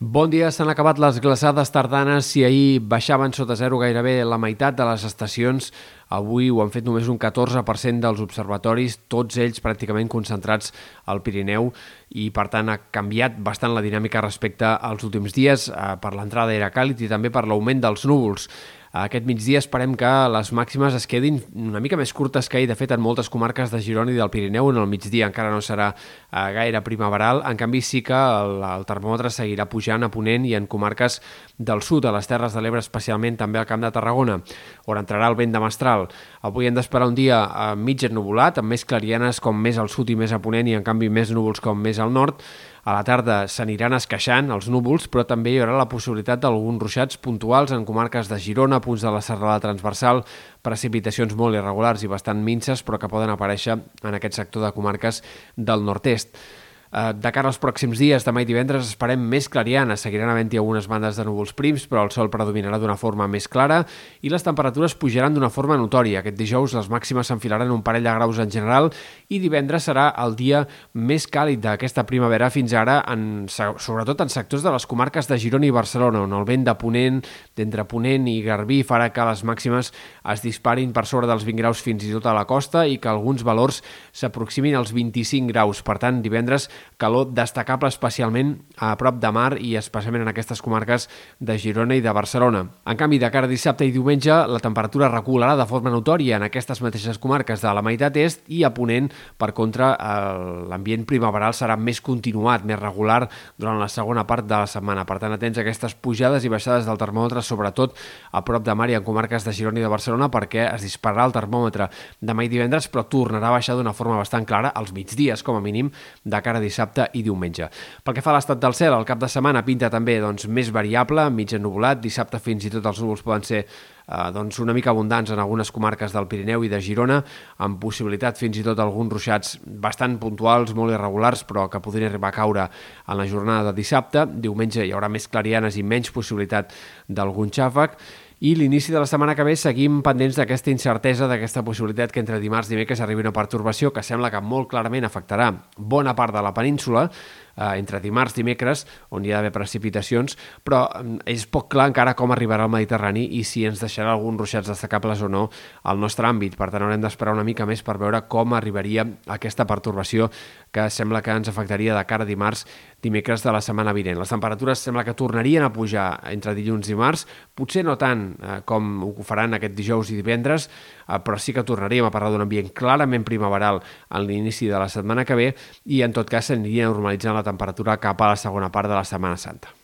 Bon dia, s'han acabat les glaçades tardanes. Si ahir baixaven sota zero gairebé la meitat de les estacions, avui ho han fet només un 14% dels observatoris, tots ells pràcticament concentrats al Pirineu i per tant ha canviat bastant la dinàmica respecte als últims dies eh, per l'entrada d'aire càlid i també per l'augment dels núvols. Aquest migdia esperem que les màximes es quedin una mica més curtes que ahir. De fet, en moltes comarques de Girona i del Pirineu en el migdia encara no serà eh, gaire primaveral. En canvi, sí que el, el termòmetre seguirà pujant a Ponent i en comarques del sud, a les Terres de l'Ebre, especialment també al Camp de Tarragona, on entrarà el vent de mestral. Avui hem d'esperar un dia eh, mig ennubulat, amb més clarianes com més al sud i més a Ponent i en canvi més núvols com més al nord. A la tarda s'aniran esqueixant els núvols, però també hi haurà la possibilitat d'alguns ruixats puntuals en comarques de Girona, punts de la serralada transversal, precipitacions molt irregulars i bastant minces, però que poden aparèixer en aquest sector de comarques del nord-est. Eh, de cara als pròxims dies, demà i divendres, esperem més clarianes. Seguiran havent-hi algunes bandes de núvols prims, però el sol predominarà d'una forma més clara i les temperatures pujaran d'una forma notòria. Aquest dijous les màximes s'enfilaran un parell de graus en general i divendres serà el dia més càlid d'aquesta primavera fins ara, en, sobretot en sectors de les comarques de Girona i Barcelona, on el vent de Ponent, d'entre Ponent i Garbí farà que les màximes es disparin per sobre dels 20 graus fins i tot a la costa i que alguns valors s'aproximin als 25 graus. Per tant, divendres calor destacable especialment a prop de mar i especialment en aquestes comarques de Girona i de Barcelona. En canvi, de cara a dissabte i diumenge, la temperatura recularà de forma notòria en aquestes mateixes comarques de la meitat est i a Ponent, per contra, l'ambient primaveral serà més continuat, més regular durant la segona part de la setmana. Per tant, atents a aquestes pujades i baixades del termòmetre, sobretot a prop de mar i en comarques de Girona i de Barcelona, perquè es dispararà el termòmetre demà i divendres, però tornarà a baixar d'una forma bastant clara als migdies, com a mínim, de cara a dissabte i diumenge. Pel que fa a l'estat del cel, el cap de setmana pinta també doncs, més variable, mig ennubulat, dissabte fins i tot els núvols poden ser eh, doncs una mica abundants en algunes comarques del Pirineu i de Girona, amb possibilitat fins i tot alguns ruixats bastant puntuals, molt irregulars, però que podrien arribar a caure en la jornada de dissabte. Diumenge hi haurà més clarianes i menys possibilitat d'algun xàfec, i l'inici de la setmana que ve seguim pendents d'aquesta incertesa, d'aquesta possibilitat que entre dimarts i dimecres arribi una pertorbació que sembla que molt clarament afectarà bona part de la península, eh, entre dimarts i dimecres, on hi ha d'haver precipitacions, però mm, és poc clar encara com arribarà al Mediterrani i si ens deixarà alguns ruixats destacables o no al nostre àmbit. Per tant, haurem d'esperar una mica més per veure com arribaria aquesta pertorbació que sembla que ens afectaria de cara a dimarts, dimecres de la setmana vinent. Les temperatures sembla que tornarien a pujar entre dilluns i març, potser no tant eh, com ho faran aquest dijous i divendres, eh, però sí que tornaríem a parlar d'un ambient clarament primaveral a l'inici de la setmana que ve i en tot cas s'aniria normalitzant la temperatura cap a la segona part de la Setmana Santa.